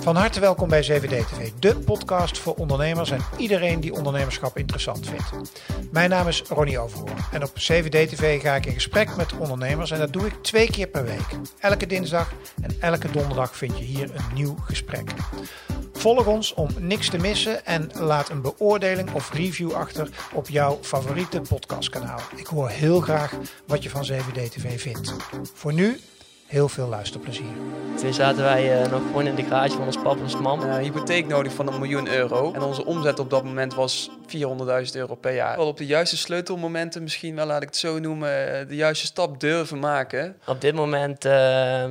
Van harte welkom bij 7D TV, de podcast voor ondernemers en iedereen die ondernemerschap interessant vindt. Mijn naam is Ronnie Overhoorn en op 7D TV ga ik in gesprek met ondernemers en dat doe ik twee keer per week. Elke dinsdag en elke donderdag vind je hier een nieuw gesprek. Volg ons om niks te missen en laat een beoordeling of review achter op jouw favoriete podcastkanaal. Ik hoor heel graag wat je van 7D TV vindt. Voor nu heel veel luisterplezier. Toen zaten wij uh, nog gewoon in de garage van ons papa en ons mam. Uh, hypotheek nodig van een miljoen euro. En onze omzet op dat moment was 400.000 euro per jaar. Wel op de juiste sleutelmomenten, misschien wel laat ik het zo noemen, eh, de juiste stap durven maken. Op dit moment uh,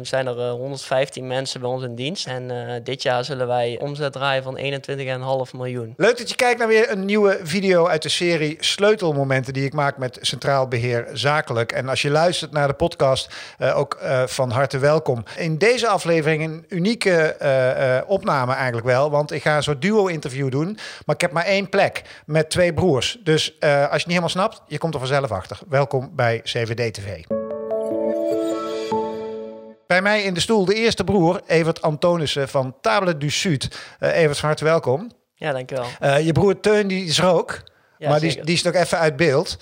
zijn er 115 mensen bij ons in dienst. En dit jaar zullen wij omzet draaien van 21,5 miljoen. Leuk dat je kijkt naar weer een nieuwe video uit de serie Sleutelmomenten die ik maak met Centraal Beheer Zakelijk. En als je luistert naar de podcast, ook van harte welkom. In deze aflevering een unieke uh, uh, opname eigenlijk wel, want ik ga een soort duo-interview doen, maar ik heb maar één plek met twee broers. Dus uh, als je het niet helemaal snapt, je komt er vanzelf achter. Welkom bij CVD TV. Bij mij in de stoel de eerste broer, Evert Antonissen van Table du Sud. Evert, van harte welkom. Ja, dankjewel. je broer Teun, die is er ook. Ja, maar die, die, is nog even uit beeld.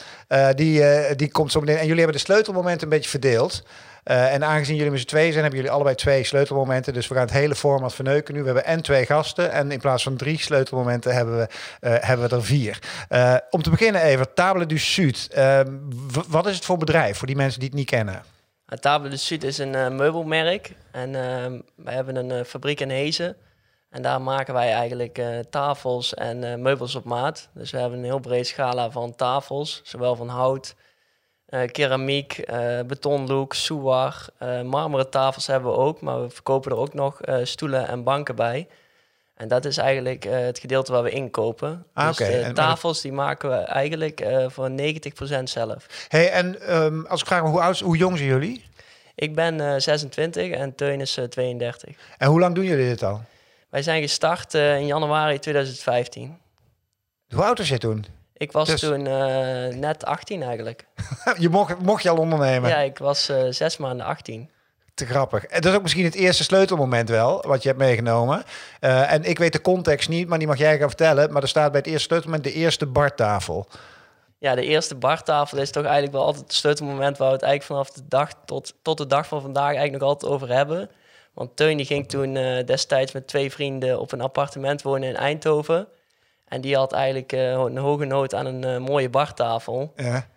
die, die komt zo meteen. En jullie hebben de sleutelmomenten een beetje verdeeld. Uh, en aangezien jullie met z'n twee zijn, hebben jullie allebei twee sleutelmomenten. Dus we gaan het hele format verneuken nu. We hebben en twee gasten. En in plaats van drie sleutelmomenten hebben we, uh, hebben we er vier. Uh, om te beginnen even, Table du Sud. Ehm, wat is het voor bedrijf, voor die mensen die het niet kennen? Table du Sud is een meubelmerk. En ehm, wij hebben een fabriek in Hezen. En daar maken wij eigenlijk tafels en meubels op maat. Dus we hebben een heel breed scala van tafels. Zowel van hout, uh, keramiek, uh, betonlook, soewar, uh, marmeren tafels hebben we ook, maar we verkopen er ook nog stoelen en banken bij. En dat is eigenlijk het gedeelte waar we inkopen. Ah, dus de tafels die maken we eigenlijk voor 90% zelf. Hey, en um, als ik vraag hoe, oud, hoe jong zijn jullie? Ik ben 26 en Teun is 32. En hoe lang doen jullie dit al? Wij zijn gestart in januari 2015. Hoe oud was je toen? Ik was dus- toen uh, net 18 eigenlijk. je mocht, mocht je al ondernemen? Ja, ik was uh, zes maanden 18. Te grappig. En dat is ook misschien het eerste sleutelmoment wel, wat je hebt meegenomen. Uh, en ik weet de context niet, maar die mag jij gaan vertellen. Maar er staat bij het eerste sleutelmoment de eerste bartafel. Ja, de eerste bartafel is toch eigenlijk wel altijd het sleutelmoment... waar we het eigenlijk vanaf de dag tot, tot de dag van vandaag eigenlijk nog altijd over hebben. Want Teun die ging toen destijds met twee vrienden op een appartement wonen in Eindhoven... En die had eigenlijk uh, een hoge nood aan een uh, mooie bartafel. Ja.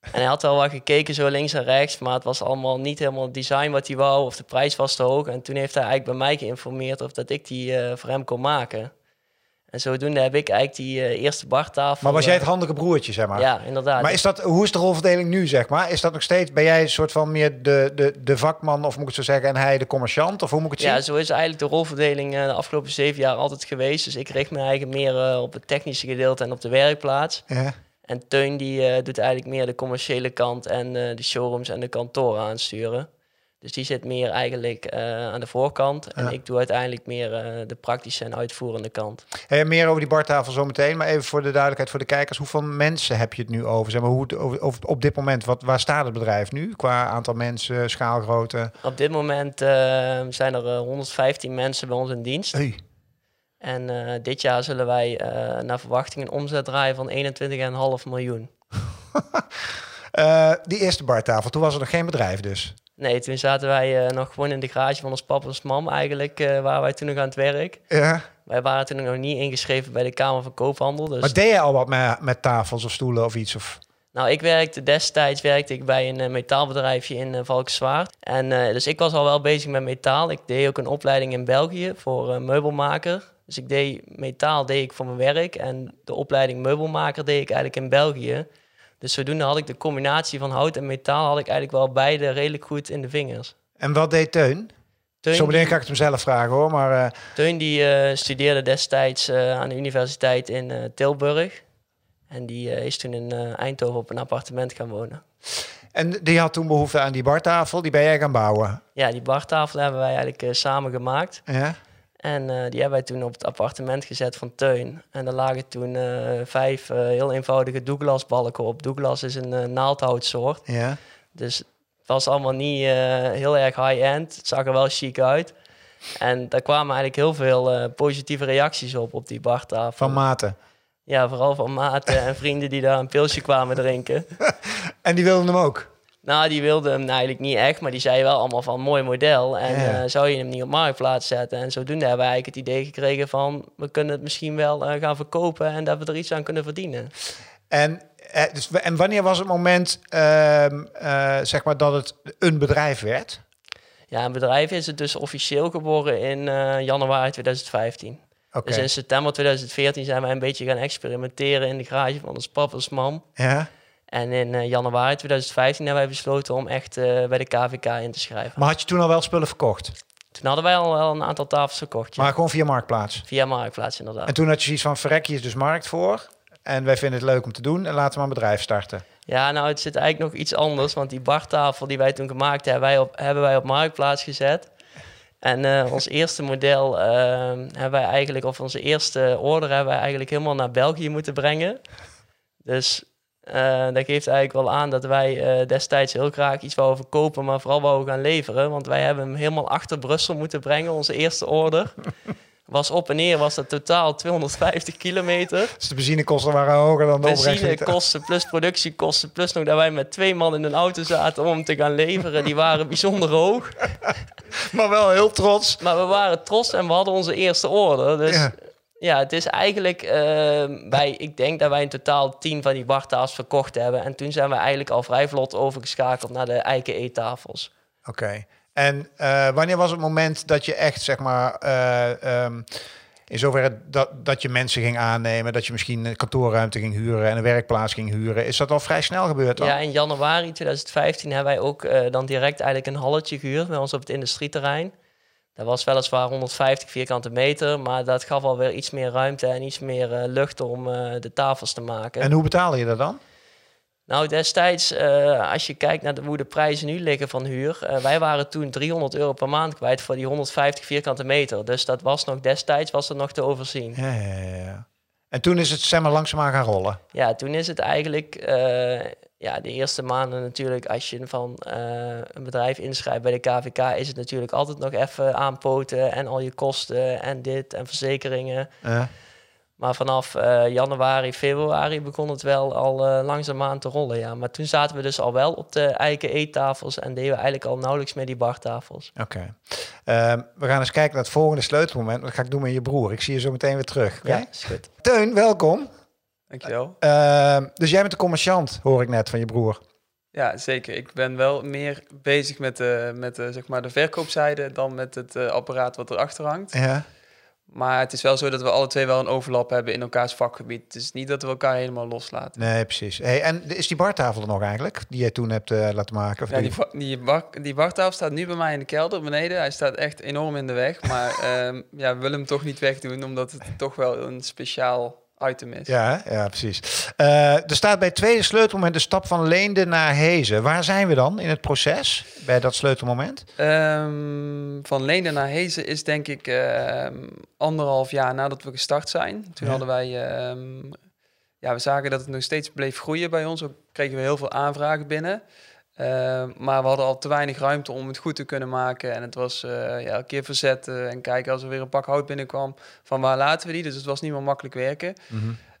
En hij had wel wat gekeken zo links en rechts, maar het was allemaal niet helemaal het design wat hij wou of de prijs was te hoog. En toen heeft hij eigenlijk bij mij geïnformeerd of dat ik die uh, voor hem kon maken. En zodoende heb ik eigenlijk die uh, eerste bartafel. Maar was jij het handige broertje, zeg maar? Ja, inderdaad. Maar is dat, hoe is de rolverdeling nu, zeg maar? Is dat nog steeds, ben jij een soort van meer de, de, de vakman, of moet ik het zo zeggen, en hij de commerciant? Of hoe moet ik het zien? Ja, zo is eigenlijk de rolverdeling uh, de afgelopen zeven jaar altijd geweest. Dus ik richt me eigenlijk meer uh, op het technische gedeelte en op de werkplaats. Ja. En Teun die doet eigenlijk meer de commerciële kant en de showrooms en de kantoren aansturen. Dus die zit meer eigenlijk uh, aan de voorkant. En ik doe uiteindelijk meer uh, de praktische en uitvoerende kant. Hey, meer over die bartafel zo meteen. Maar even voor de duidelijkheid voor de kijkers. Hoeveel mensen heb je het nu over? Zeg maar, hoe, over, over op dit moment, wat, waar staat het bedrijf nu? Qua aantal mensen, schaalgrootte? Op dit moment uh, zijn er 115 mensen bij ons in dienst. Hey. En dit jaar zullen wij naar verwachting een omzet draaien van 21,5 miljoen. die eerste bartafel, toen was er nog geen bedrijf dus? Nee, toen zaten wij uh, nog gewoon in de garage van ons papa en ons mam eigenlijk, uh, waar wij toen nog aan het werk. Ja. Wij waren toen nog niet ingeschreven bij de Kamer van Koophandel. Dus... Maar deed je al wat met, met tafels of stoelen of iets? Of? Nou, ik werkte destijds werkte ik bij een uh, metaalbedrijfje in uh, Valkenswaard. En dus ik was al wel bezig met metaal. Ik deed ook een opleiding in België voor meubelmaker. Dus ik deed metaal deed ik voor mijn werk. En de opleiding meubelmaker deed ik eigenlijk in België. Dus zodoende had ik de combinatie van hout en metaal had ik eigenlijk wel beide redelijk goed in de vingers. En wat deed Teun? Teun Zo meteen ga ik het hem zelf vragen hoor. Maar, uh... Teun die uh, studeerde destijds uh, aan de universiteit in Tilburg. En die is toen in Eindhoven op een appartement gaan wonen. En die had toen behoefte aan die bartafel, die ben jij gaan bouwen? Ja, die bartafel hebben wij eigenlijk samen gemaakt. Ja? En uh, die hebben wij toen op het appartement gezet van Teun. En er lagen toen uh, vijf uh, heel eenvoudige Douglas balken op. Douglas is een naaldhoutsoort. Ja. Dus het was allemaal niet eh, heel erg high-end. Het zag er wel chic uit. En daar kwamen eigenlijk heel veel eh, positieve reacties op, op die bartafel. Van maten. Ja, vooral van maten en vrienden die daar een pilsje kwamen drinken. En die wilden hem ook. Nou, die wilden hem eigenlijk niet echt, maar die zei wel allemaal van mooi model. En Ja. eh, zou je hem niet op marktplaats zetten? En zodoende hebben wij eigenlijk het idee gekregen van we kunnen het misschien wel eh, gaan verkopen en dat we er iets aan kunnen verdienen. En, eh, dus, en wanneer was het moment, ehm, eh, zeg maar, dat het een bedrijf werd? Ja, een bedrijf is het dus officieel geboren in januari 2015. Oké. Dus in september 2014 zijn wij een beetje gaan experimenteren in de garage van ons papa's mam. Ja. En in eh, januari 2015 hebben wij besloten om echt eh, bij de KVK in te schrijven. Maar had je toen al wel spullen verkocht? Toen hadden wij al wel een aantal tafels verkocht, ja. Maar gewoon via Marktplaats? via Marktplaats inderdaad. En toen had je zoiets van, verrek, hier is dus markt voor. En wij vinden het leuk om te doen. En laten we maar een bedrijf starten. Ja, nou, het zit eigenlijk nog iets anders. Want die bartafel die wij toen gemaakt hebben, wij op, hebben wij op Marktplaats gezet. En eh, ons eerste model eh, hebben wij eigenlijk, of onze eerste order hebben wij eigenlijk helemaal naar België moeten brengen. Dus eh, dat geeft eigenlijk wel aan dat wij eh, destijds heel graag iets wouden verkopen, maar vooral wouden gaan leveren. Want wij hebben hem helemaal achter Brussel moeten brengen, onze eerste order. Was op en neer, was dat totaal 250 kilometer Dus de benzinekosten waren hoger dan de benzinekosten plus productiekosten, plus nog dat wij met twee man in een auto zaten om hem te gaan leveren, die waren bijzonder hoog. Maar wel heel trots. Maar we waren trots en we hadden onze eerste order. Dus Ja. Ja, het is eigenlijk, eh, wij, ik denk dat wij in totaal tien van die bartafels verkocht hebben. En toen zijn we eigenlijk al vrij vlot overgeschakeld naar de eiken eettafels. Oké. En eh, wanneer was het moment dat je echt, zeg maar, eh, ehm, in zoverre dat, dat je mensen ging aannemen, dat je misschien een kantoorruimte ging huren en een werkplaats ging huren? Is dat al vrij snel gebeurd dan? Ja, in januari 2015 hebben wij ook eh, dan direct eigenlijk een halletje gehuurd bij ons op het industrieterrein. Dat was weliswaar 150 vierkante meter, maar dat gaf alweer iets meer ruimte en iets meer eh, lucht om eh, de tafels te maken. En hoe betaalde je dat dan? Nou, destijds, eh, als je kijkt naar de, hoe de prijzen nu liggen van huur, eh, wij waren toen 300 euro per maand kwijt voor die 150 vierkante meter. Dus dat was nog destijds was het nog te overzien. Ja, ja, ja. En toen is het zeg maar langzaamaan gaan rollen. Ja, toen is het eigenlijk ja, de eerste maanden natuurlijk, als je van eh, een bedrijf inschrijft bij de KVK, is het natuurlijk altijd nog even aanpoten en al je kosten en dit en verzekeringen. Maar vanaf eh, januari, februari begon het wel al eh, langzaamaan te rollen, ja. Maar toen zaten we dus al wel op de eiken eettafels en deden we eigenlijk al nauwelijks meer die bartafels. Oké. Ehm, we gaan eens kijken naar het volgende sleutelmoment. Dat ga ik doen met je broer. Ik zie je zo meteen weer terug. Ja, is goed. Teun, welkom. Dankjewel. Ehm, dus jij bent de commerciant, hoor ik net van je broer. Ja, zeker. Ik ben wel meer bezig met, de, met de, zeg maar de verkoopzijde dan met het eh, apparaat wat erachter hangt. Ja. Maar het is wel zo dat we alle twee wel een overlap hebben in elkaars vakgebied. Het is niet dat we elkaar helemaal loslaten. Nee, precies. Hey, en is die bartafel er nog eigenlijk, die jij toen hebt eh, laten maken? Of Ja, die- die, bar, die bartafel staat nu bij mij in de kelder beneden. Hij staat echt enorm in de weg. Maar ehm, ja, we willen hem toch niet wegdoen, omdat het toch wel een speciaal item is. Ja, ja, precies. Eh, er staat bij het tweede sleutelmoment de stap van Leende naar Hezen. Waar zijn we dan in het proces bij dat sleutelmoment? Ehm, van Leende naar Hezen is denk ik ehm, anderhalf jaar nadat we gestart zijn. Toen Ja. hadden wij, ehm, ja, we zagen dat het nog steeds bleef groeien bij ons. Ook kregen we heel veel aanvragen binnen. Ehm, maar we hadden al te weinig ruimte om het goed te kunnen maken. En het was eh, ja, elke keer verzetten en kijken als er weer een pak hout binnenkwam. Van waar laten we die? Dus het was niet meer makkelijk werken.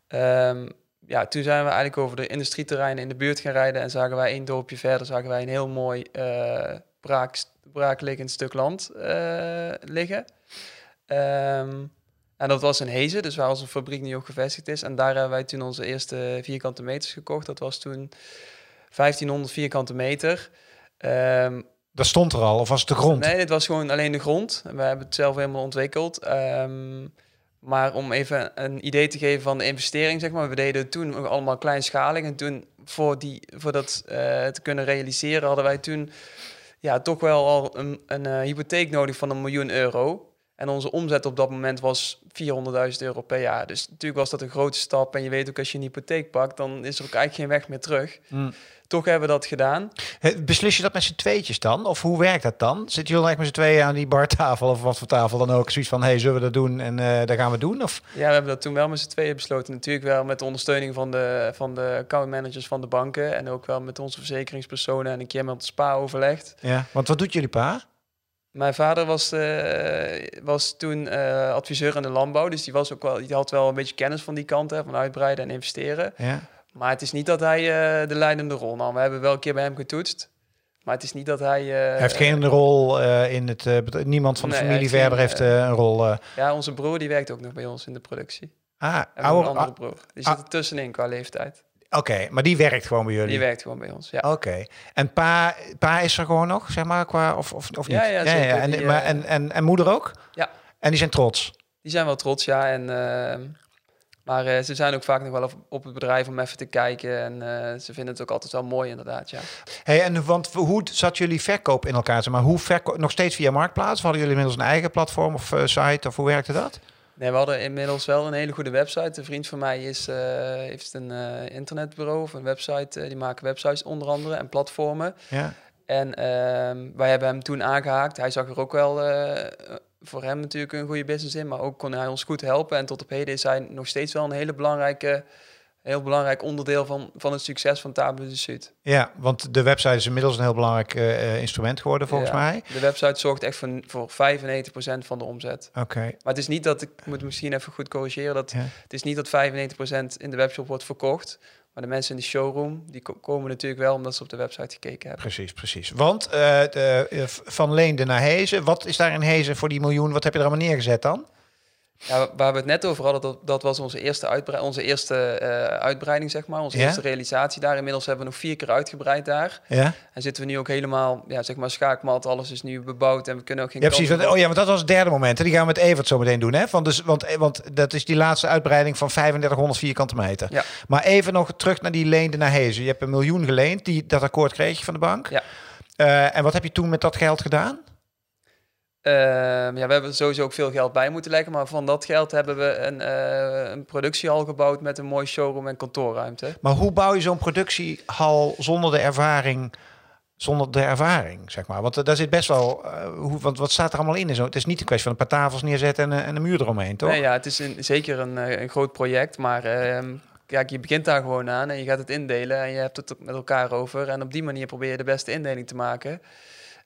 Ehm, ja, toen zijn we eigenlijk over de industrieterreinen in de buurt gaan rijden. En zagen wij één dorpje verder, zagen wij een heel mooi eh braak, braakliggend stuk land eh, liggen. Ehm, en dat was in Hezen, dus waar onze fabriek nu ook gevestigd is. En daar hebben wij toen onze eerste vierkante meters gekocht. Dat was toen 1500 vierkante meter. Ehm, Dat stond er al, of was het de grond? Nee, dit was gewoon alleen de grond. We hebben het zelf helemaal ontwikkeld. Ehm, maar om even een idee te geven van de investering, zeg maar. We deden toen nog allemaal kleinschalig. En toen, voor, die, voor dat eh, te kunnen realiseren, hadden wij toen ja, toch wel al een, een eh, hypotheek nodig van een miljoen euro. En onze omzet op dat moment was 400.000 euro per jaar. Dus natuurlijk was dat een grote stap. En je weet ook, als je een hypotheek pakt, dan is er ook eigenlijk geen weg meer terug. Mm. Toch hebben we dat gedaan. Beslis je dat met z'n tweetjes dan? Of hoe werkt dat dan? Zitten jullie echt met z'n tweeën aan die bartafel of wat voor tafel dan ook? Zoiets van, hey, zullen we dat doen en eh dat gaan we doen? Of? Ja, we hebben dat toen wel met z'n tweeën besloten. Natuurlijk wel met de ondersteuning van de, van de accountmanagers van de banken. En ook wel met onze verzekeringspersonen en een keer met het spa overlegd. Ja, want wat doet jullie pa? Mijn vader was, eh, was toen eh, adviseur in de landbouw. Dus die, was ook wel, die had wel een beetje kennis van die kant, hè, van uitbreiden en investeren. Ja. Maar het is niet dat hij eh, de leidende rol nam. We hebben wel een keer bij hem getoetst. Maar het is niet dat hij... Hij heeft geen rol in het... niemand van de Nee, familie hij heeft Verber geen, heeft een rol... Ja, onze broer die werkt ook nog bij ons in de productie. ah, En een oude, andere ah, broer. Die ah. zit er tussenin qua leeftijd. Oké, maar die werkt gewoon bij jullie? Die werkt gewoon bij ons, ja. Oké. En pa, pa is er gewoon nog, zeg maar, qua... Of, of, of niet? Ja, ja, zeker. En, Die, maar, eh, en, en, en moeder ook? Ja. En die zijn trots? Die zijn wel trots, ja. En, ehm, maar eh, ze zijn ook vaak nog wel op, op het bedrijf om even te kijken. En eh, ze vinden het ook altijd wel mooi, inderdaad, ja. Hey, en want hoe zat jullie verkoop in elkaar? Zeg maar, hoe verkoop, nog steeds via Marktplaats? Of hadden jullie inmiddels een eigen platform of site? Of hoe werkte dat? Nee, we hadden inmiddels wel een hele goede website. Een vriend van mij is, eh, heeft een eh, internetbureau of een website. eh, die maken websites onder andere en platformen. Ja. En ehm, wij hebben hem toen aangehaakt. Hij zag er ook wel voor hem natuurlijk een goede business in. Maar ook kon hij ons goed helpen. En tot op heden is hij nog steeds wel een hele belangrijke, heel belangrijk onderdeel van, van het succes van Table de Zuid. ja, want de website is inmiddels een heel belangrijk eh, instrument geworden volgens Ja. mij. De website zorgt echt voor, voor 95% van de omzet. Oké. Maar het is niet dat, ik moet misschien even goed corrigeren, dat Ja. het is niet dat 95% in de webshop wordt verkocht. Maar de mensen in de showroom, die ko- komen natuurlijk wel omdat ze op de website gekeken hebben. Precies, precies. Want eh, de, eh, van Leende naar Hezen, wat is daar in Hezen voor die miljoen? Wat heb je er allemaal neergezet dan? Ja, waar we het net over hadden, dat, dat was onze eerste, uitbrei onze eerste eh, uitbreiding, zeg maar. Onze Ja? eerste realisatie daar. Inmiddels hebben we nog vier keer uitgebreid daar. Ja, En zitten we nu ook helemaal, ja, zeg maar, schaakmat. Alles is nu bebouwd en we kunnen ook geen ja precies. Want, oh ja, want dat was het derde moment. hè. Die gaan we met Evert zo meteen doen. Hè? Van dus, want, eh, want dat is die laatste uitbreiding van 3500 vierkante meter. Ja. Maar even nog terug naar die leende naar Hezen. Je hebt een miljoen geleend. Die, dat akkoord kreeg je van de bank. Ja. Eh, en wat heb je toen met dat geld gedaan? Ehm, ja, we hebben sowieso ook veel geld bij moeten leggen. Maar van dat geld hebben we een, eh, een productiehal gebouwd met een mooi showroom en kantoorruimte. Maar hoe bouw je zo'n productiehal zonder de ervaring? Zonder de ervaring, zeg maar. Want eh, daar zit best wel. eh, hoe, want wat staat er allemaal in? Zo? Het is niet een kwestie van een paar tafels neerzetten en, een- en een muur eromheen, toch? Nee, ja, het is een, zeker een, een groot project. Maar ehm, kijk, je begint daar gewoon aan en je gaat het indelen. En je hebt het met elkaar over. En op die manier probeer je de beste indeling te maken.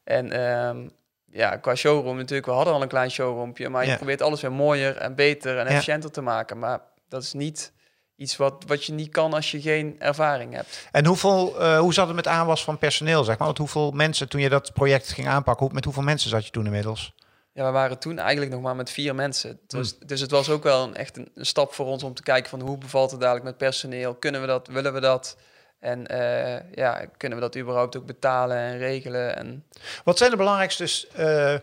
En ehm, ja, qua showroom natuurlijk. We hadden al een klein showroompje. Maar je probeert alles weer mooier en beter en efficiënter te maken. Maar dat is niet iets wat, wat je niet kan als je geen ervaring hebt. En hoeveel, eh, hoe zat het met aanwas van personeel, zeg maar? Want hoeveel mensen, toen je dat project ging aanpakken, hoe, met hoeveel mensen zat je toen inmiddels? Ja, we waren toen eigenlijk nog maar met vier mensen. Dus, dus het was ook wel een, echt een, een stap voor ons om te kijken van hoe bevalt het dadelijk met personeel? Kunnen we dat? Willen we dat? En eh, ja, kunnen we dat überhaupt ook betalen en regelen? En Wat zijn de belangrijkste eh,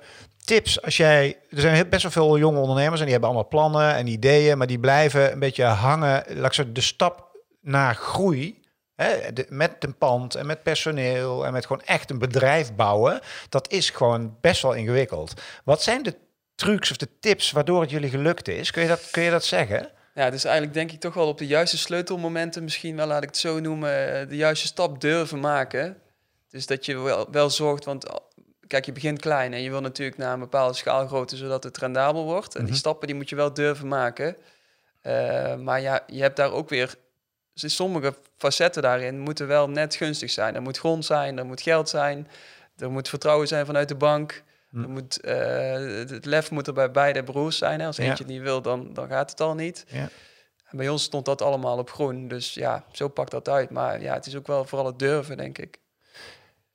tips als jij... Er zijn best wel veel jonge ondernemers en die hebben allemaal plannen en ideeën, maar die blijven een beetje hangen. Laat zeggen, de stap naar groei, hè, de- met een pand en met personeel en met gewoon echt een bedrijf bouwen, dat is gewoon best wel ingewikkeld. Wat zijn de trucs of de tips waardoor het jullie gelukt is? Kun je dat, kun je dat zeggen? Ja, dus eigenlijk denk ik toch wel op de juiste sleutelmomenten, misschien wel laat ik het zo noemen, eh, de juiste stap durven maken. Dus dat je wel, wel zorgt, want kijk, je begint klein en je wil natuurlijk naar een bepaalde schaalgrootte, zodat het rendabel wordt. En die Mhm. stappen die moet je wel durven maken. Eh, maar ja, je hebt daar ook weer dus sommige facetten daarin moeten wel net gunstig zijn. Er moet grond zijn, er moet geld zijn, er moet vertrouwen zijn vanuit de bank. Hm. Er moet, eh, het lef moet er bij beide broers zijn. Hè. Als eentje het niet wil, dan, dan gaat het al niet. Ja. En bij ons stond dat allemaal op groen. Dus ja, zo pakt dat uit. Maar ja, het is ook wel vooral het durven, denk ik.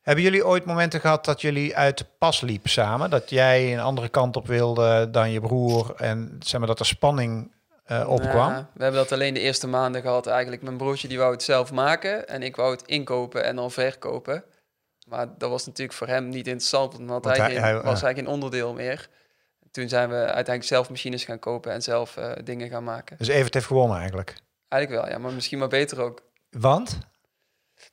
Hebben jullie ooit momenten gehad dat jullie uit de pas liepen samen? Dat jij een andere kant op wilde dan je broer en zeg maar dat er spanning eh, opkwam? Ja, we hebben dat alleen de eerste maanden gehad eigenlijk. Mijn broertje die wou het zelf maken en ik wou het inkopen en dan verkopen. Maar dat was natuurlijk voor hem niet interessant, want, Want hij, hij- geen- hij- was hij geen onderdeel meer. Toen zijn we uiteindelijk zelf machines gaan kopen en zelf eh, dingen gaan maken. Dus Evert heeft gewonnen eigenlijk. Eigenlijk wel, ja, maar misschien maar beter ook. Want?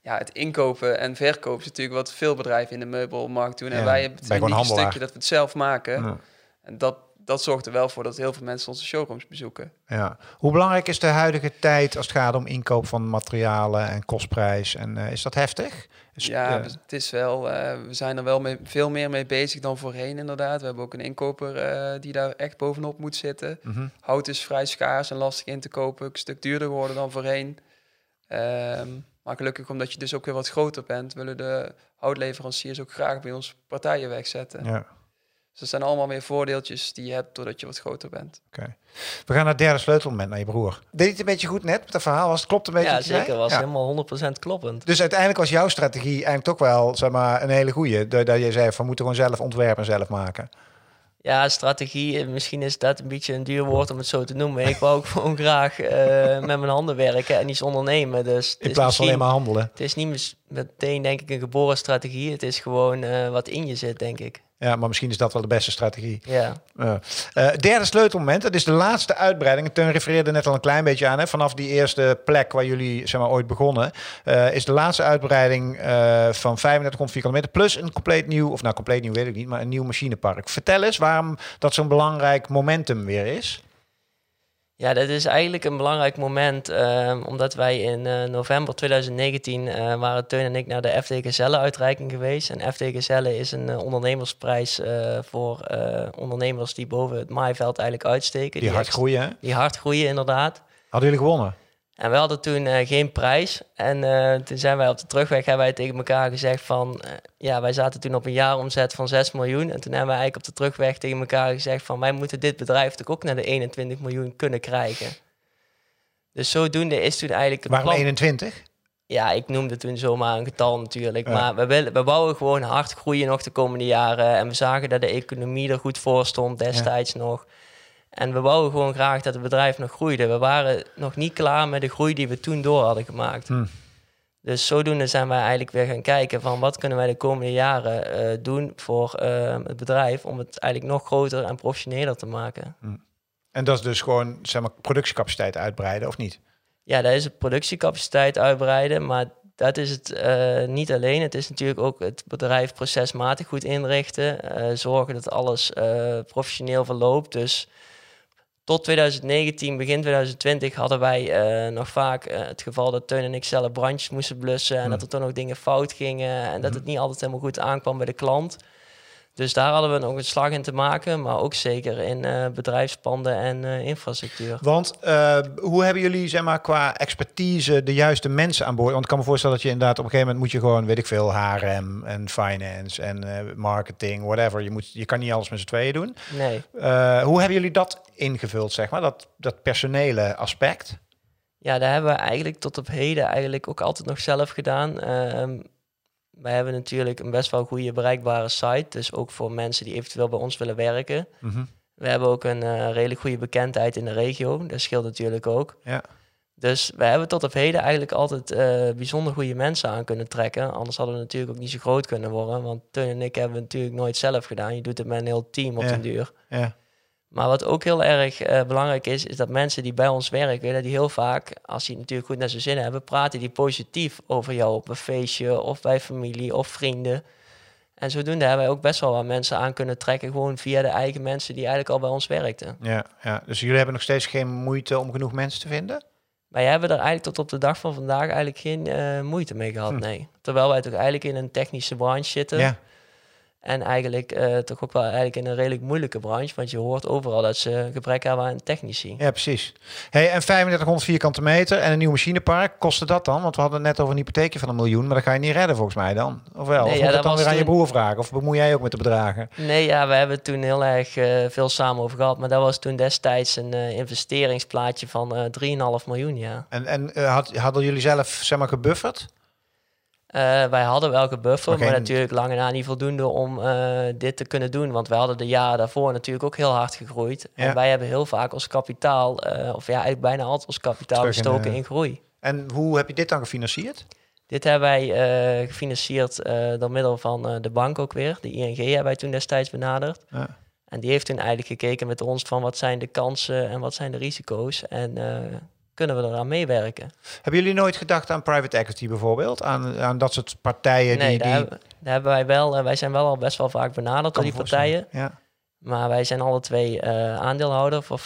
Ja, het inkopen en verkopen is natuurlijk wat veel bedrijven in de meubelmarkt doen. En Ja, wij hebben het unieke handelaar. stukje dat we het zelf maken. Ja. En dat, dat zorgt er wel voor dat heel veel mensen onze showrooms bezoeken. Ja. Hoe belangrijk is de huidige tijd als het gaat om inkoop van materialen en kostprijs? En eh, is dat heftig? Is- Ja, eh, het is wel, eh, we zijn er wel mee, veel meer mee bezig dan voorheen inderdaad. We hebben ook een inkoper eh, die daar echt bovenop moet zitten. mhm. Hout is vrij schaars en lastig in te kopen. Een stuk duurder geworden dan voorheen. Ehm, maar gelukkig omdat je dus ook weer wat groter bent, willen de houtleveranciers ook graag bij ons partijen wegzetten. ja. Dus dat zijn allemaal weer voordeeltjes die je hebt doordat je wat groter bent. Oké. We gaan naar het derde sleutelmoment, naar je broer. Deed het een beetje goed net met het verhaal? Was het klopt een beetje? Ja, zei? zeker. was Ja. helemaal 100% kloppend. Dus uiteindelijk was jouw strategie eigenlijk toch wel zeg maar, een hele goeie. Dat dat je zei, van we moeten gewoon zelf ontwerpen en zelf maken. Ja, strategie, eh, misschien is dat een beetje een duur woord om het zo te noemen. Ik wou ook gewoon graag eh, met mijn handen werken en iets ondernemen. Dus het In is plaats van alleen misschien- maar handelen. Het is niet meteen, denk ik, een geboren strategie. Het is gewoon eh, wat in je zit, denk ik. Ja, maar misschien is dat wel de beste strategie. Ja. Eh, derde sleutelmoment, dat is de laatste uitbreiding. Teun refereerde net al een klein beetje aan. Hè. Vanaf die eerste plek waar jullie zeg maar, ooit begonnen, eh, is de laatste uitbreiding eh, van 3500 vierkante meter plus een compleet nieuw, of nou compleet nieuw weet ik niet, maar een nieuw machinepark. Vertel eens waarom dat zo'n belangrijk momentum weer is. Ja dat is eigenlijk een belangrijk moment. eh, omdat wij in eh, november 2019 eh, waren Teun en ik naar de FD Gazelle uitreiking geweest. En FD Gazelle is een eh, ondernemersprijs voor ondernemers die boven het maaiveld eigenlijk uitsteken. Die hard echt- groeien. Hè? Die hard groeien, inderdaad. Hadden jullie gewonnen? En we hadden toen eh, geen prijs. En eh, toen zijn wij op de terugweg hebben wij tegen elkaar gezegd van... eh, ja, wij zaten toen op een jaaromzet van 6 miljoen. En toen hebben wij eigenlijk op de terugweg tegen elkaar gezegd van... wij moeten dit bedrijf toch ook naar de 21 miljoen kunnen krijgen. Dus zodoende is toen eigenlijk het Waarom plan... 21? Ja, ik noemde toen zomaar een getal natuurlijk. Maar we, willen, we wouden gewoon hard groeien nog de komende jaren. En we zagen dat de economie er goed voor stond destijds nog. En we wouden gewoon graag dat het bedrijf nog groeide. We waren nog niet klaar met de groei die we toen door hadden gemaakt. Hm. Dus zodoende zijn wij eigenlijk weer gaan kijken van wat kunnen wij de komende jaren eh, doen voor eh, het bedrijf om het eigenlijk nog groter en professioneler te maken. En dat is dus gewoon zeg maar, productiecapaciteit uitbreiden, of niet? Ja, dat is het productiecapaciteit uitbreiden, maar dat is het eh, niet alleen. Het is natuurlijk ook het bedrijf procesmatig goed inrichten, eh, zorgen dat alles professioneel verloopt. Dus tot 2019, begin 2020 hadden wij eh, nog vaak eh, het geval dat Teun en ik zelf brandjes moesten blussen en dat er toen nog dingen fout gingen en dat het niet altijd helemaal goed aankwam bij de klant. Dus daar hadden we nog een slag in te maken, maar ook zeker in eh, bedrijfspanden en eh, infrastructuur. Want eh, hoe hebben jullie zeg maar, qua expertise de juiste mensen aan boord? Want ik kan me voorstellen dat je inderdaad op een gegeven moment moet je gewoon, weet ik veel, HRM en finance en marketing, whatever. Je, moet, je kan niet alles met z'n tweeën doen. Nee. Hoe hebben jullie dat ingevuld, zeg maar, dat, dat personele aspect? Ja, daar hebben we eigenlijk tot op heden eigenlijk ook altijd nog zelf gedaan. Wij hebben natuurlijk een best wel goede bereikbare site. Dus ook voor mensen die eventueel bij ons willen werken. Mhm. We hebben ook een eh, redelijk goede bekendheid in de regio. Dat scheelt natuurlijk ook. Ja. Dus we hebben tot op heden eigenlijk altijd eh, bijzonder goede mensen aan kunnen trekken. Anders hadden we natuurlijk ook niet zo groot kunnen worden. Want Teun en ik hebben het natuurlijk nooit zelf gedaan. Je doet het met een heel team op Ja. den duur. Ja. Maar wat ook heel erg eh, belangrijk is, is dat mensen die bij ons werken, dat die heel vaak, als die natuurlijk goed naar zijn zin hebben, praten die positief over jou op een feestje of bij familie of vrienden. En zodoende hebben wij ook best wel wat mensen aan kunnen trekken, gewoon via de eigen mensen die eigenlijk al bij ons werkten. Ja, ja, dus jullie hebben nog steeds geen moeite om genoeg mensen te vinden? Wij hebben er eigenlijk tot op de dag van vandaag eigenlijk geen eh, moeite mee gehad, Hm. nee. Terwijl wij toch eigenlijk in een technische branche zitten. Ja. En eigenlijk eh, toch ook wel eigenlijk in een redelijk moeilijke branche, want je hoort overal dat ze gebrek hebben aan technici. Ja, precies. Hey, en 3500 vierkante meter en een nieuw machinepark, kostte dat dan? Want we hadden net over een hypotheekje van een miljoen, maar dat ga je niet redden volgens mij dan. Of wel? Nee, of ja, moet dat dan weer aan je broer vragen? Of bemoei jij ook met de bedragen? Nee, ja, we hebben toen heel erg eh, veel samen over gehad. Maar dat was toen destijds een eh, investeringsplaatje van eh 3,5 miljoen, ja. En, en had, hadden jullie zelf zeg maar gebufferd? Eh, wij hadden wel gebuffer, Maar natuurlijk lang en na niet voldoende om eh, dit te kunnen doen. Want wij hadden de jaren daarvoor natuurlijk ook heel hard gegroeid. Ja. En wij hebben heel vaak ons kapitaal, eh, of ja, eigenlijk bijna altijd ons kapitaal Terug gestoken in groei. En hoe heb je dit dan gefinancierd? Dit hebben wij gefinancierd door middel van de bank ook weer. De ING hebben wij toen destijds benaderd. Ja. En die heeft toen eigenlijk gekeken met ons van wat zijn de kansen en wat zijn de risico's. En kunnen we eraan meewerken? Hebben jullie nooit gedacht aan private equity bijvoorbeeld? Aan, aan dat soort partijen nee, die... daar, die hebben, daar hebben wij wel. eh, wij zijn wel al best wel vaak benaderd door die partijen. Ja. Maar wij zijn alle twee eh, aandeelhouder voor 50%.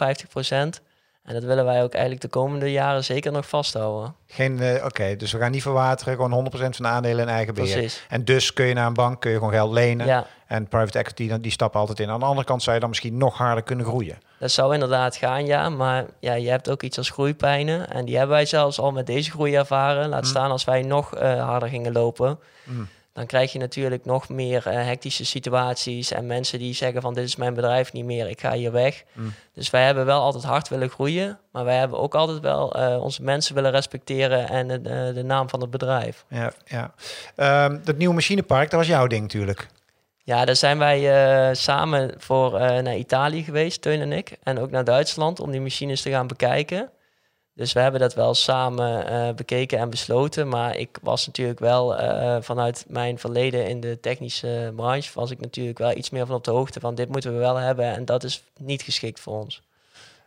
En dat willen wij ook eigenlijk de komende jaren zeker nog vasthouden. Geen, eh, Oké, dus we gaan niet verwateren, gewoon 100% van de aandelen in eigen beheer. Precies. En dus kun je naar een bank, kun je gewoon geld lenen. Ja, En private equity, dan- die stappen altijd in. Aan de andere kant zou je dan misschien nog harder kunnen groeien. dat zou inderdaad gaan, ja. Maar ja, je hebt ook iets als groeipijnen. En die hebben wij zelfs al met deze groei ervaren. Laat Mm. staan als wij nog eh, harder gingen lopen. Mm. Dan krijg je natuurlijk nog meer eh, hectische situaties. En mensen die zeggen van dit is mijn bedrijf niet meer, ik ga hier weg. Mm. Dus wij hebben wel altijd hard willen groeien. Maar wij hebben ook altijd wel eh, onze mensen willen respecteren en de, de, naam van het bedrijf. Ja, ja. Ehm, dat nieuwe machinepark, dat was jouw ding natuurlijk. Ja, daar zijn wij eh, samen voor eh, naar Italië geweest, Teun en ik. En ook naar Duitsland om die machines te gaan bekijken. Dus we hebben dat wel samen eh, bekeken en besloten. Maar ik was natuurlijk wel eh, vanuit mijn verleden in de technische branche... was ik natuurlijk wel iets meer van op de hoogte van dit moeten we wel hebben. En dat is niet geschikt voor ons.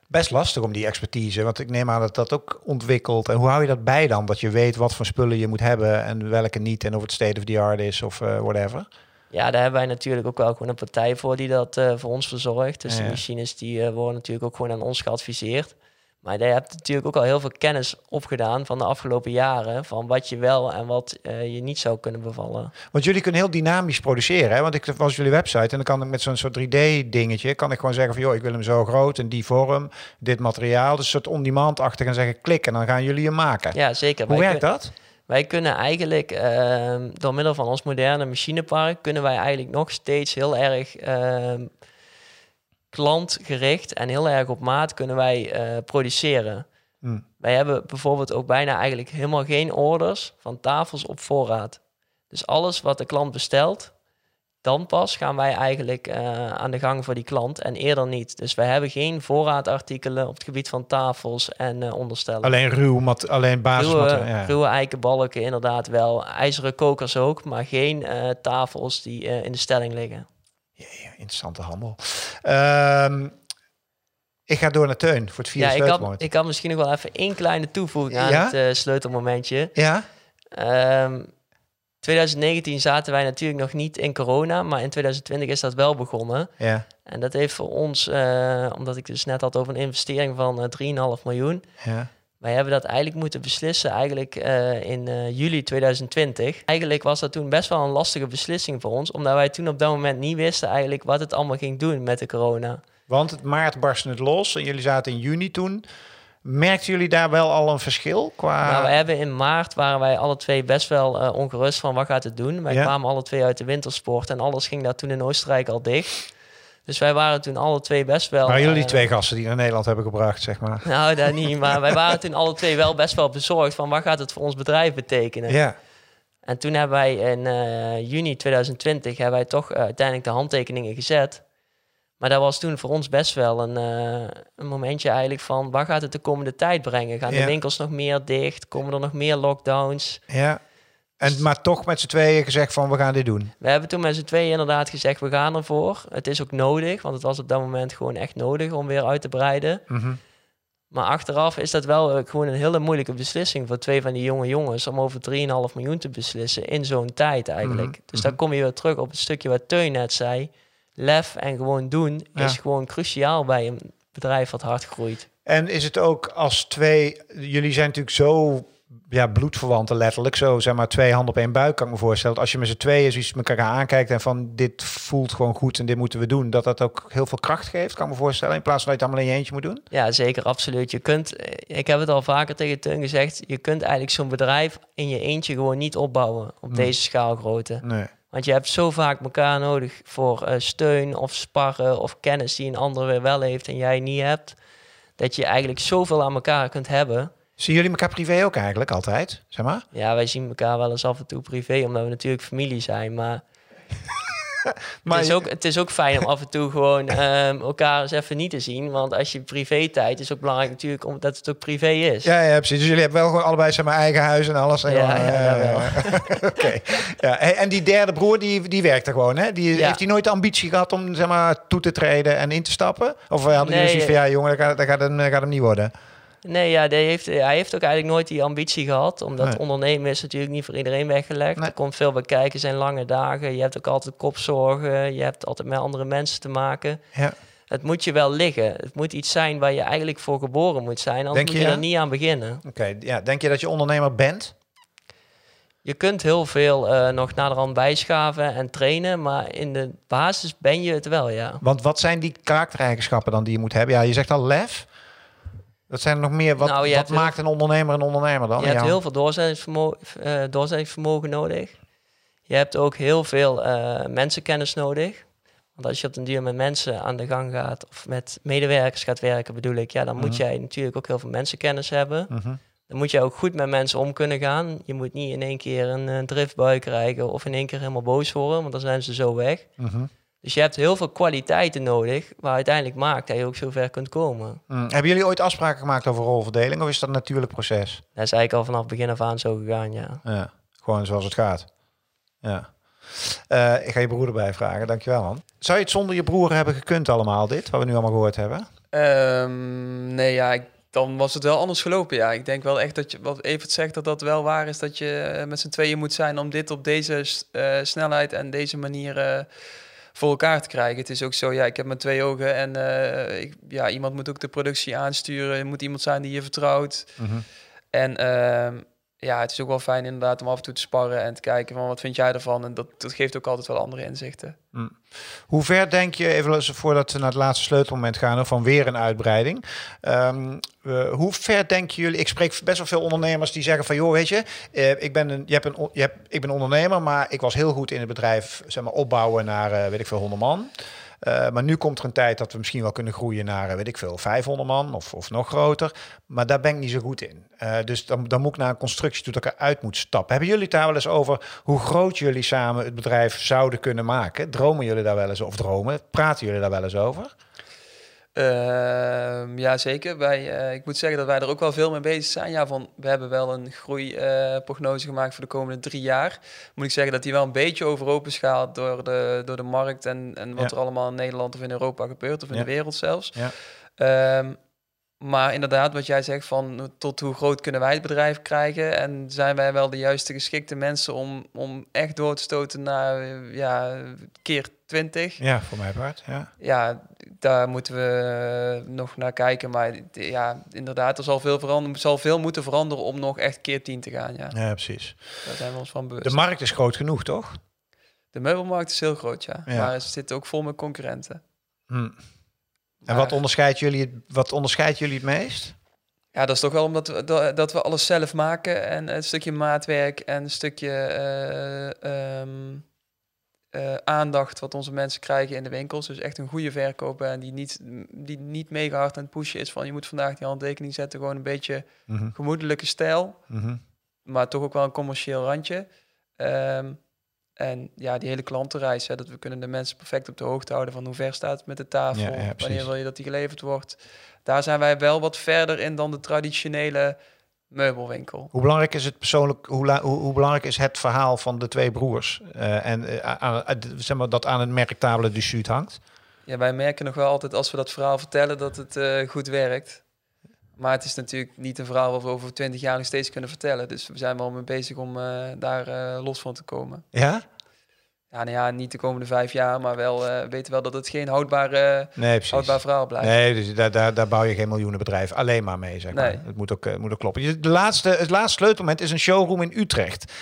Best lastig om die expertise, want ik neem aan dat dat ook ontwikkelt. En hoe hou je dat bij dan? Dat je weet wat voor spullen je moet hebben en welke niet. En of het state of the art is of eh, whatever. Ja, daar hebben wij natuurlijk ook wel gewoon een partij voor die dat voor ons verzorgt. Dus Ja, de machines die worden natuurlijk ook gewoon aan ons geadviseerd. Maar je hebt natuurlijk ook al heel veel kennis opgedaan van de afgelopen jaren. Van wat je wel en wat eh, je niet zou kunnen bevallen. Want jullie kunnen heel dynamisch produceren. Hè? Want ik was jullie website en dan kan ik met zo'n soort 3D-dingetje... kan ik gewoon zeggen van, joh, ik wil hem zo groot en die vorm, dit materiaal. Dus een soort on-demand-achtig en zeggen klik en dan gaan jullie hem maken. Ja, zeker. Hoe Wij werkt dat? Wij kunnen eigenlijk ehm, door middel van ons moderne machinepark... kunnen wij eigenlijk nog steeds heel erg ehm, klantgericht en heel erg op maat kunnen wij eh, produceren. Hm. Wij hebben bijvoorbeeld ook bijna eigenlijk helemaal geen orders van tafels op voorraad. Dus alles wat de klant bestelt, dan pas gaan wij eigenlijk eh, aan de gang voor die klant en eerder niet. Dus wij hebben geen voorraadartikelen op het gebied van tafels en eh, onderstellen. Alleen ruw, mat alleen basismateriaal. Ruwe, Ja. ruwe eikenbalken inderdaad wel. IJzeren kokers ook, maar geen tafels die in de stelling liggen. Jee, interessante handel. Ehm, ik ga door naar Teun voor het vierde Ja, ik had, sleutelmoment. ik had misschien nog wel even één kleine toevoeging aan Ja? het eh, sleutelmomentje. Ja? Ehm 2019 zaten wij natuurlijk nog niet in corona, maar in 2020 is dat wel begonnen. Ja. En dat heeft voor ons, eh, omdat ik dus net had over een investering van eh 3,5 miljoen. ja. Wij hebben dat eigenlijk moeten beslissen eigenlijk eh, in eh, juli 2020. Eigenlijk was dat toen best wel een lastige beslissing voor ons, omdat wij toen op dat moment niet wisten eigenlijk wat het allemaal ging doen met de corona. Want het maart barstte het los en jullie zaten in juni toen. Merkten jullie daar wel al een verschil qua... Nou, wij hebben in maart waren wij alle twee best wel eh, ongerust van wat gaat het doen. Wij Ja. kwamen alle twee uit de wintersport en alles ging daar toen in Oostenrijk al dicht. Dus wij waren toen alle twee best wel. Maar jullie eh, twee gasten die naar Nederland hebben gebracht, zeg maar. Nou, dat niet. Maar wij waren toen alle twee wel best wel bezorgd van wat gaat het voor ons bedrijf betekenen. Ja. En toen hebben wij in eh, juni 2020 hebben wij toch eh, uiteindelijk de handtekeningen gezet. Maar dat was toen voor ons best wel een, een momentje eigenlijk van... waar gaat het de komende tijd brengen? Gaan Ja. de winkels nog meer dicht? Komen er nog meer lockdowns? ja. En, maar toch met z'n tweeën gezegd van we gaan dit doen. We hebben toen met z'n tweeën inderdaad gezegd, we gaan ervoor. Het is ook nodig, want het was op dat moment gewoon echt nodig om weer uit te breiden. Mhm. Maar achteraf is dat wel eh, gewoon een hele moeilijke beslissing voor twee van die jonge jongens om over 3,5 miljoen te beslissen in zo'n tijd eigenlijk. Mhm, Dus dan kom je weer terug op het stukje wat Teun net zei. Lef en gewoon doen Ja. is gewoon cruciaal bij een bedrijf wat hard groeit. En is het ook als twee... Jullie zijn natuurlijk zo ja, bloedverwanten letterlijk. Zo zeg maar twee handen op één buik kan ik me voorstellen. Als je met z'n tweeën zoiets met elkaar aankijkt en van dit voelt gewoon goed en dit moeten we doen. Dat dat ook heel veel kracht geeft, kan ik me voorstellen. In plaats van dat je het allemaal in je eentje moet doen. Ja, zeker, absoluut. Je kunt, eh, ik heb het al vaker tegen Teun gezegd, je kunt eigenlijk zo'n bedrijf in je eentje gewoon niet opbouwen op deze schaalgrootte. Nee. Want je hebt zo vaak elkaar nodig voor eh, steun of sparren of kennis die een ander weer wel heeft en jij niet hebt. Dat je eigenlijk zoveel aan elkaar kunt hebben. Zien jullie elkaar privé ook eigenlijk altijd? Zeg maar? Ja, wij zien elkaar wel eens af en toe privé, omdat we natuurlijk familie zijn. Maar, Maar het, is ook, het is ook fijn om af en toe gewoon ehm, elkaar eens even niet te zien. Want als je privé tijd is ook belangrijk natuurlijk omdat het ook privé is. Ja, ja, precies. Dus jullie hebben wel gewoon allebei maar, eigen huis en alles. En Ja, gewoon, ja, eh. Oké. Ja, en die derde broer, die, die werkt er gewoon, hè? Die, Ja. Heeft hij nooit de ambitie gehad om zeg maar, toe te treden en in te stappen? Of hadden jullie zoiets van, ja jongen, dat gaat, dat gaat, hem, dat gaat hem niet worden? Nee, ja, die heeft, hij heeft ook eigenlijk nooit die ambitie gehad. Omdat Nee. ondernemen is natuurlijk niet voor iedereen weggelegd. Nee. Er komt veel bij kijken, zijn lange dagen. Je hebt ook altijd kopzorgen. Je hebt altijd met andere mensen te maken. Ja. Het moet je wel liggen. Het moet iets zijn waar je eigenlijk voor geboren moet zijn. Anders Denk moet je ja? er niet aan beginnen. Oké, ja. Denk je dat je ondernemer bent? Je kunt heel veel eh, nog naderhand bijschaven en trainen. Maar in de basis ben je het wel, ja. Want wat zijn die karaktereigenschappen dan die je moet hebben? Ja, je zegt al lef. Wat zijn er nog meer? Wat, Nou, wat heel- maakt een ondernemer een ondernemer dan? Je hebt heel veel doorzettingsvermogen, eh, doorzettingsvermogen nodig. Je hebt ook heel veel eh, mensenkennis nodig. Want als je op den duur met mensen aan de gang gaat, of met medewerkers gaat werken, bedoel ik, ja, dan moet Mhm. jij natuurlijk ook heel veel mensenkennis hebben. Mhm. Dan moet je ook goed met mensen om kunnen gaan. Je moet niet in één keer een eh, driftbui krijgen of in één keer helemaal boos worden, want dan zijn ze zo weg. Mhm. Dus je hebt heel veel kwaliteiten nodig, waar uiteindelijk maakt dat je ook zover kunt komen. Mm. Hebben jullie ooit afspraken gemaakt over rolverdeling of is dat een natuurlijk proces? Dat is eigenlijk al vanaf begin af aan zo gegaan, ja. Ja, gewoon zoals het gaat. Ja. Eh, ik ga je broer erbij vragen, dankjewel man. Zou je het zonder je broer hebben gekund allemaal, dit, wat we nu allemaal gehoord hebben? Ehm, nee, ja, ik, dan was het wel anders gelopen. Ja, ik denk wel echt dat je, wat Evert zegt, dat dat wel waar is. Dat je met z'n tweeën moet zijn om dit op deze eh, snelheid en deze manier eh, voor elkaar te krijgen. Het is ook zo, ja, ik heb maar twee ogen en eh, ik, ja, iemand moet ook de productie aansturen. Er moet iemand zijn die je vertrouwt. En ehm, ja, het is ook wel fijn inderdaad om af en toe te sparren en te kijken van wat vind jij ervan. En dat, dat geeft ook altijd wel andere inzichten. Hoe ver denk je, even voordat we naar het laatste sleutelmoment gaan, van weer een uitbreiding. Ehm, eh, hoe ver denken jullie, ik spreek best wel veel ondernemers die zeggen van, joh, weet je, eh, ik, ben een, je hebt een, je hebt, ik ben ondernemer, maar ik was heel goed in het bedrijf, zeg maar, opbouwen naar, eh, weet ik veel, 100 man. Eh, maar nu komt er een tijd dat we misschien wel kunnen groeien naar, eh, weet ik veel, 500 man of, of nog groter. Maar daar ben ik niet zo goed in. Eh, dus dan, dan moet ik naar een constructie toe dat ik eruit moet stappen. Hebben jullie het daar wel eens over hoe groot jullie samen het bedrijf zouden kunnen maken? Dromen jullie daar wel eens over? Dromen? Praten jullie daar wel eens over? Ehm, ja, zeker. Wij, eh, ik moet zeggen dat wij er ook wel veel mee bezig zijn. Ja, van, we hebben wel een groeiprognose gemaakt voor de komende drie jaar. Moet ik zeggen dat die wel een beetje overhoop is gehaald door de, door de markt en, en wat Ja. er allemaal in Nederland of in Europa gebeurt, of in Ja. de wereld zelfs. Ja. Ehm, maar inderdaad, wat jij zegt van tot hoe groot kunnen wij het bedrijf krijgen en zijn wij wel de juiste geschikte mensen om, om echt door te stoten naar ja, keer 20? Ja, voor mij part. Ja. ja, daar moeten we eh, nog naar kijken. Maar ja, inderdaad, er zal veel, veranderen, zal veel moeten veranderen om nog echt keer 10 te gaan. Ja, ja, precies. daar zijn we ons van bewust. De markt is groot genoeg, toch? De meubelmarkt is heel groot, ja. Ja. Maar ze zitten ook vol met concurrenten. Hm. En wat onderscheidt jullie, wat onderscheidt jullie het meest? Ja, dat is toch wel omdat we, dat, dat we alles zelf maken. En een stukje maatwerk en een stukje eh, ehm, eh, aandacht wat onze mensen krijgen in de winkels. Dus echt een goede verkoper en die niet, die niet mega hard aan het pushen is van je moet vandaag die handtekening zetten. Gewoon een beetje Mhm. gemoedelijke stijl. Mhm. maar toch ook wel een commercieel randje. Ehm, en ja, die hele klantenreis, hè, dat we kunnen de mensen perfect op de hoogte houden van hoe ver staat het met de tafel, Ja, wanneer wil je dat die geleverd wordt. Daar zijn wij wel wat verder in dan de traditionele meubelwinkel. Hoe belangrijk is het persoonlijk, hoe, hoe, hoe belangrijk is het verhaal van de twee broers? Eh, en eh, aan, zeg maar, dat aan het merktable du Sud hangt? Ja, wij merken nog wel altijd als we dat verhaal vertellen dat het eh, goed werkt. Maar het is natuurlijk niet een verhaal wat we over twintig jaar nog steeds kunnen vertellen. Dus we zijn wel mee bezig om eh, daar eh, los van te komen. Ja? Ja, nou ja, niet de komende vijf jaar, maar wel eh, weten wel dat het geen houdbare, Nee, houdbaar verhaal blijft. Nee, dus daar, daar, daar bouw je geen miljoenenbedrijf alleen maar mee, zeg maar. Nee. Het moet ook, moet ook kloppen. De laatste, het laatste sleutelmoment is een showroom in Utrecht.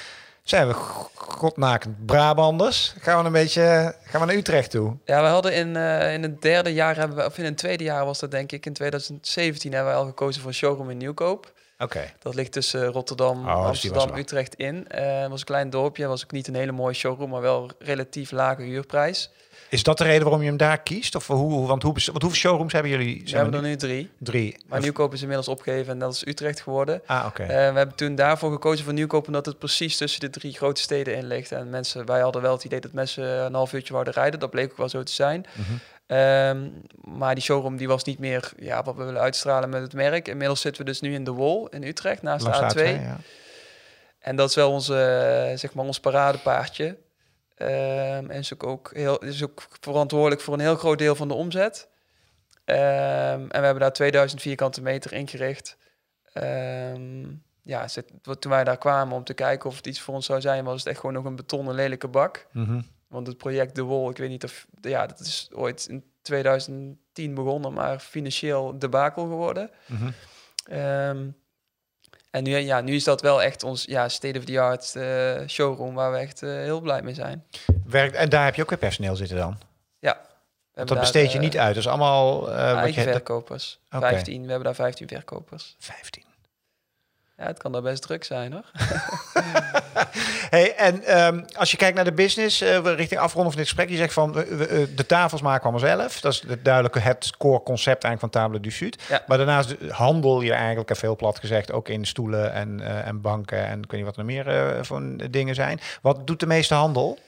Zijn we godnakend Brabanders? Gaan we een beetje gaan we naar Utrecht toe? Ja, we hadden in, eh, in het derde jaar, hebben we, of in het tweede jaar was dat denk ik, in 2017 hebben we al gekozen voor een showroom in Nieuwkoop. Oké. Dat ligt tussen Rotterdam, Oh, dus Amsterdam. Utrecht in. Eh, het was een klein dorpje, was ook niet een hele mooie showroom, maar wel relatief lage huurprijs. Is dat de reden waarom je hem daar kiest? Of hoe, want, hoe, want hoeveel showrooms hebben jullie? We hebben er nu drie, Drie. maar Nieuwkoop is inmiddels opgegeven en dat is Utrecht geworden. Ah, oké. Eh, we hebben toen daarvoor gekozen voor Nieuwkoop omdat het precies tussen de drie grote steden in ligt. En mensen, wij hadden wel het idee dat mensen een half uurtje wouden rijden. Dat bleek ook wel zo te zijn. Mhm. Ehm, maar die showroom die was niet meer ja, wat we willen uitstralen met het merk. Inmiddels zitten we dus nu in de Wol in Utrecht naast Langs de A2. ja. En dat is wel onze, zeg maar, ons paradepaardje. Ehm, en is ook, ook heel, is ook verantwoordelijk voor een heel groot deel van de omzet. Ehm, en we hebben daar 2000 vierkante meter ingericht. Ehm, ja, zit- toen wij daar kwamen om te kijken of het iets voor ons zou zijn, was het echt gewoon nog een betonnen lelijke bak. Mhm. Want het project De Wol, ik weet niet of... Ja, dat is ooit in 2010 begonnen, maar financieel debakel geworden. Mhm. En nu, ja, nu is dat wel echt ons ja, state-of-the-art eh, showroom waar we echt eh, heel blij mee zijn. Werkt, en daar heb je ook weer personeel zitten dan? Ja. Want dat besteed je eh, niet uit. Dat is allemaal... wat eigen je, verkopers. Oké. 15, we hebben daar 15 verkopers. 15. Ja, het kan daar best druk zijn hoor. Hey, en ehm, als je kijkt naar de business, we richting afronden van dit gesprek, je zegt van eh, de tafels maken we allemaal zelf. Dat is het duidelijke het core concept eigenlijk van Table du Sud. Ja. Maar daarnaast de- handel je eigenlijk, even heel plat gezegd, ook in stoelen en, eh, en banken en weet niet wat er meer voor dingen zijn. Wat doet de meeste handel?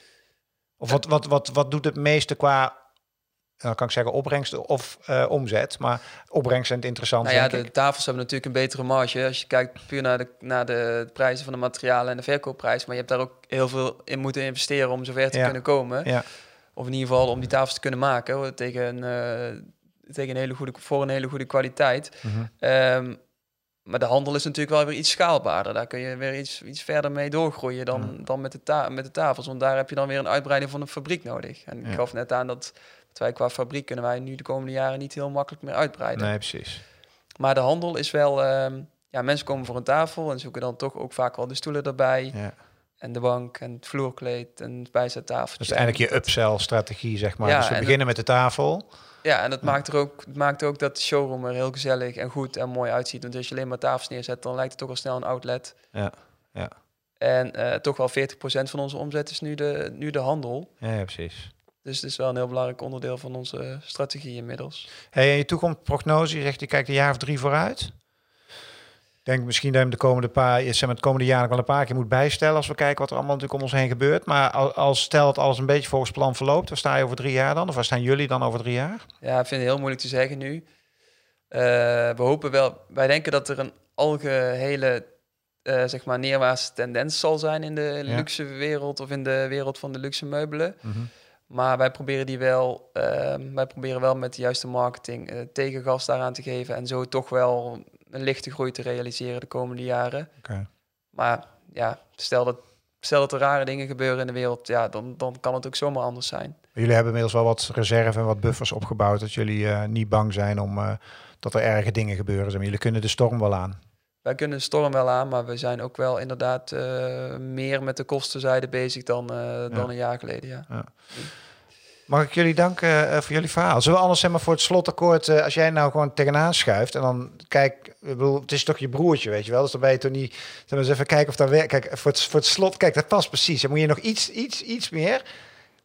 Of wat, wat, wat, wat doet het meeste qua, nou kan ik zeggen opbrengst of eh, omzet? Maar opbrengst zijn het interessant, Nou ja, denk de ik. tafels hebben natuurlijk een betere marge. Als je kijkt puur naar de, naar de prijzen van de materialen en de verkoopprijs. Maar je hebt daar ook heel veel in moeten investeren om zover te Ja. kunnen komen. Ja, Of in ieder geval om die tafels te kunnen maken hoor, tegen, een, eh, tegen een hele goede, voor een hele goede kwaliteit. Mhm. Ehm, maar de handel is natuurlijk wel weer iets schaalbaarder. Daar kun je weer iets, iets verder mee doorgroeien dan, dan met, de ta met de tafels. Want daar heb je dan weer een uitbreiding van een fabriek nodig. En Ja. ik gaf net aan dat, wij qua fabriek kunnen wij nu de komende jaren niet heel makkelijk meer uitbreiden. nee, precies. Maar de handel is wel... ehm, ja, mensen komen voor een tafel en zoeken dan toch ook vaak wel de stoelen erbij. Ja. En de bank en het vloerkleed en het bijzettafeltje. Dat is eigenlijk je upsell-strategie, zeg maar. Ja, dus we en beginnen met de tafel. Ja, en dat maakt er ook, het maakt ook dat de showroom er heel gezellig en goed en mooi uitziet. Want als je alleen maar tafels neerzet, dan lijkt het toch al snel een outlet. Ja, ja. En eh, toch wel 40% van onze omzet is nu de, nu de handel. Ja, ja, precies. Dus het is wel een heel belangrijk onderdeel van onze strategie inmiddels. Hey, en je toekomstprognose, je zegt je kijkt een jaar of drie vooruit. Ik denk misschien dat je hem de komende paar, zeg maar, het komende jaar nog wel een paar keer moet bijstellen als we kijken wat er allemaal natuurlijk om ons heen gebeurt. Maar als, als stel dat alles een beetje volgens plan verloopt, waar sta je over drie jaar dan? Of waar staan jullie dan over drie jaar? Ja, ik vind het heel moeilijk te zeggen nu. Eh, we hopen wel, wij denken dat er een algehele eh, zeg maar neerwaartse tendens zal zijn in de luxe wereld of in de wereld van de luxe meubelen. Maar wij proberen die wel, ehm, wij proberen wel met de juiste marketing eh, tegengas daaraan te geven en zo toch wel een lichte groei te realiseren de komende jaren. Maar ja, stel dat, stel dat er rare dingen gebeuren in de wereld, ja, dan, dan kan het ook zomaar anders zijn. Jullie hebben inmiddels wel wat reserve en wat buffers opgebouwd, dat jullie eh, niet bang zijn om eh, dat er erge dingen gebeuren. Zeg maar. Jullie kunnen de storm wel aan. Wij kunnen de storm wel aan, maar we zijn ook wel inderdaad eh, meer met de kostenzijde bezig dan, eh, dan een jaar geleden. Ja. Mag ik jullie danken eh, voor jullie verhaal? Zullen we anders zeg maar, voor het slotakkoord, als jij nou gewoon tegenaan schuift en dan kijk, ik bedoel, het is toch je broertje, weet je wel? Dus dan ben je toch niet, zeg maar eens even kijken of dat werkt. Kijk, voor het, voor het slot, kijk, dat past precies. Dan moet je nog iets, iets, iets meer.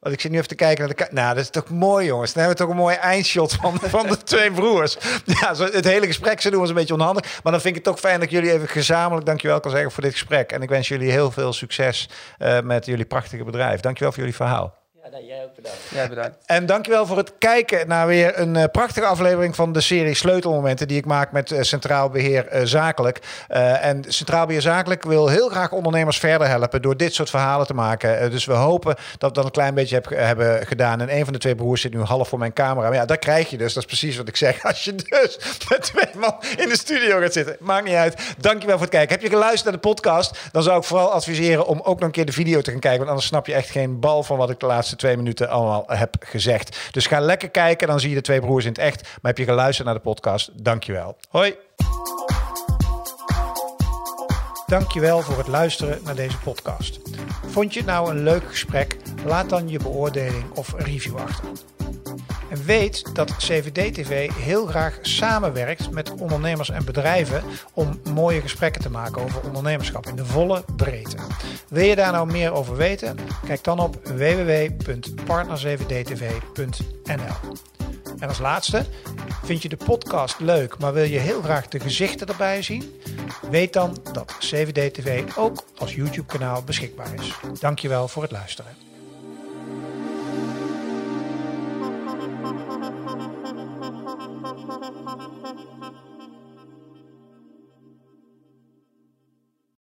Want ik zit nu even te kijken naar de Nou, dat is toch mooi, jongens. Dan hebben we toch een mooi eindshot van, van de twee broers. Ja, zo, het hele gesprek zo doen was een beetje onhandig. Maar dan vind ik het toch fijn dat ik jullie even gezamenlijk dankjewel kan zeggen voor dit gesprek. En ik wens jullie heel veel succes eh, met jullie prachtige bedrijf. Dankjewel voor jullie verhaal. Jij ook bedankt. Bedankt. En dankjewel voor het kijken naar weer een eh, prachtige aflevering van de serie Sleutelmomenten die ik maak met eh, Centraal Beheer eh, Zakelijk. En Centraal Beheer Zakelijk wil heel graag ondernemers verder helpen door dit soort verhalen te maken. Dus we hopen dat we dat een klein beetje heb, hebben gedaan. En een van de twee broers zit nu half voor mijn camera. Maar ja, dat krijg je dus. Dat is precies wat ik zeg. Als je dus met twee man in de studio gaat zitten. Maakt niet uit. Dankjewel voor het kijken. Heb je geluisterd naar de podcast? Dan zou ik vooral adviseren om ook nog een keer de video te gaan kijken. Want anders snap je echt geen bal van wat ik de laatste twee minuten allemaal heb gezegd. Dus ga lekker kijken. Dan zie je de twee broers in het echt. Maar heb je geluisterd naar de podcast? Dankjewel. Hoi. Dankjewel voor het luisteren naar deze podcast. Vond je het nou een leuk gesprek? Laat dan je beoordeling of review achter. En weet dat CVD-TV heel graag samenwerkt met ondernemers en bedrijven om mooie gesprekken te maken over ondernemerschap in de volle breedte. Wil je daar nou meer over weten? Kijk dan op www.partner7dtv.nl. En als laatste, vind je de podcast leuk, maar wil je heel graag de gezichten erbij zien? Weet dan dat CVD-TV ook als YouTube-kanaal beschikbaar is. Dankjewel voor het luisteren.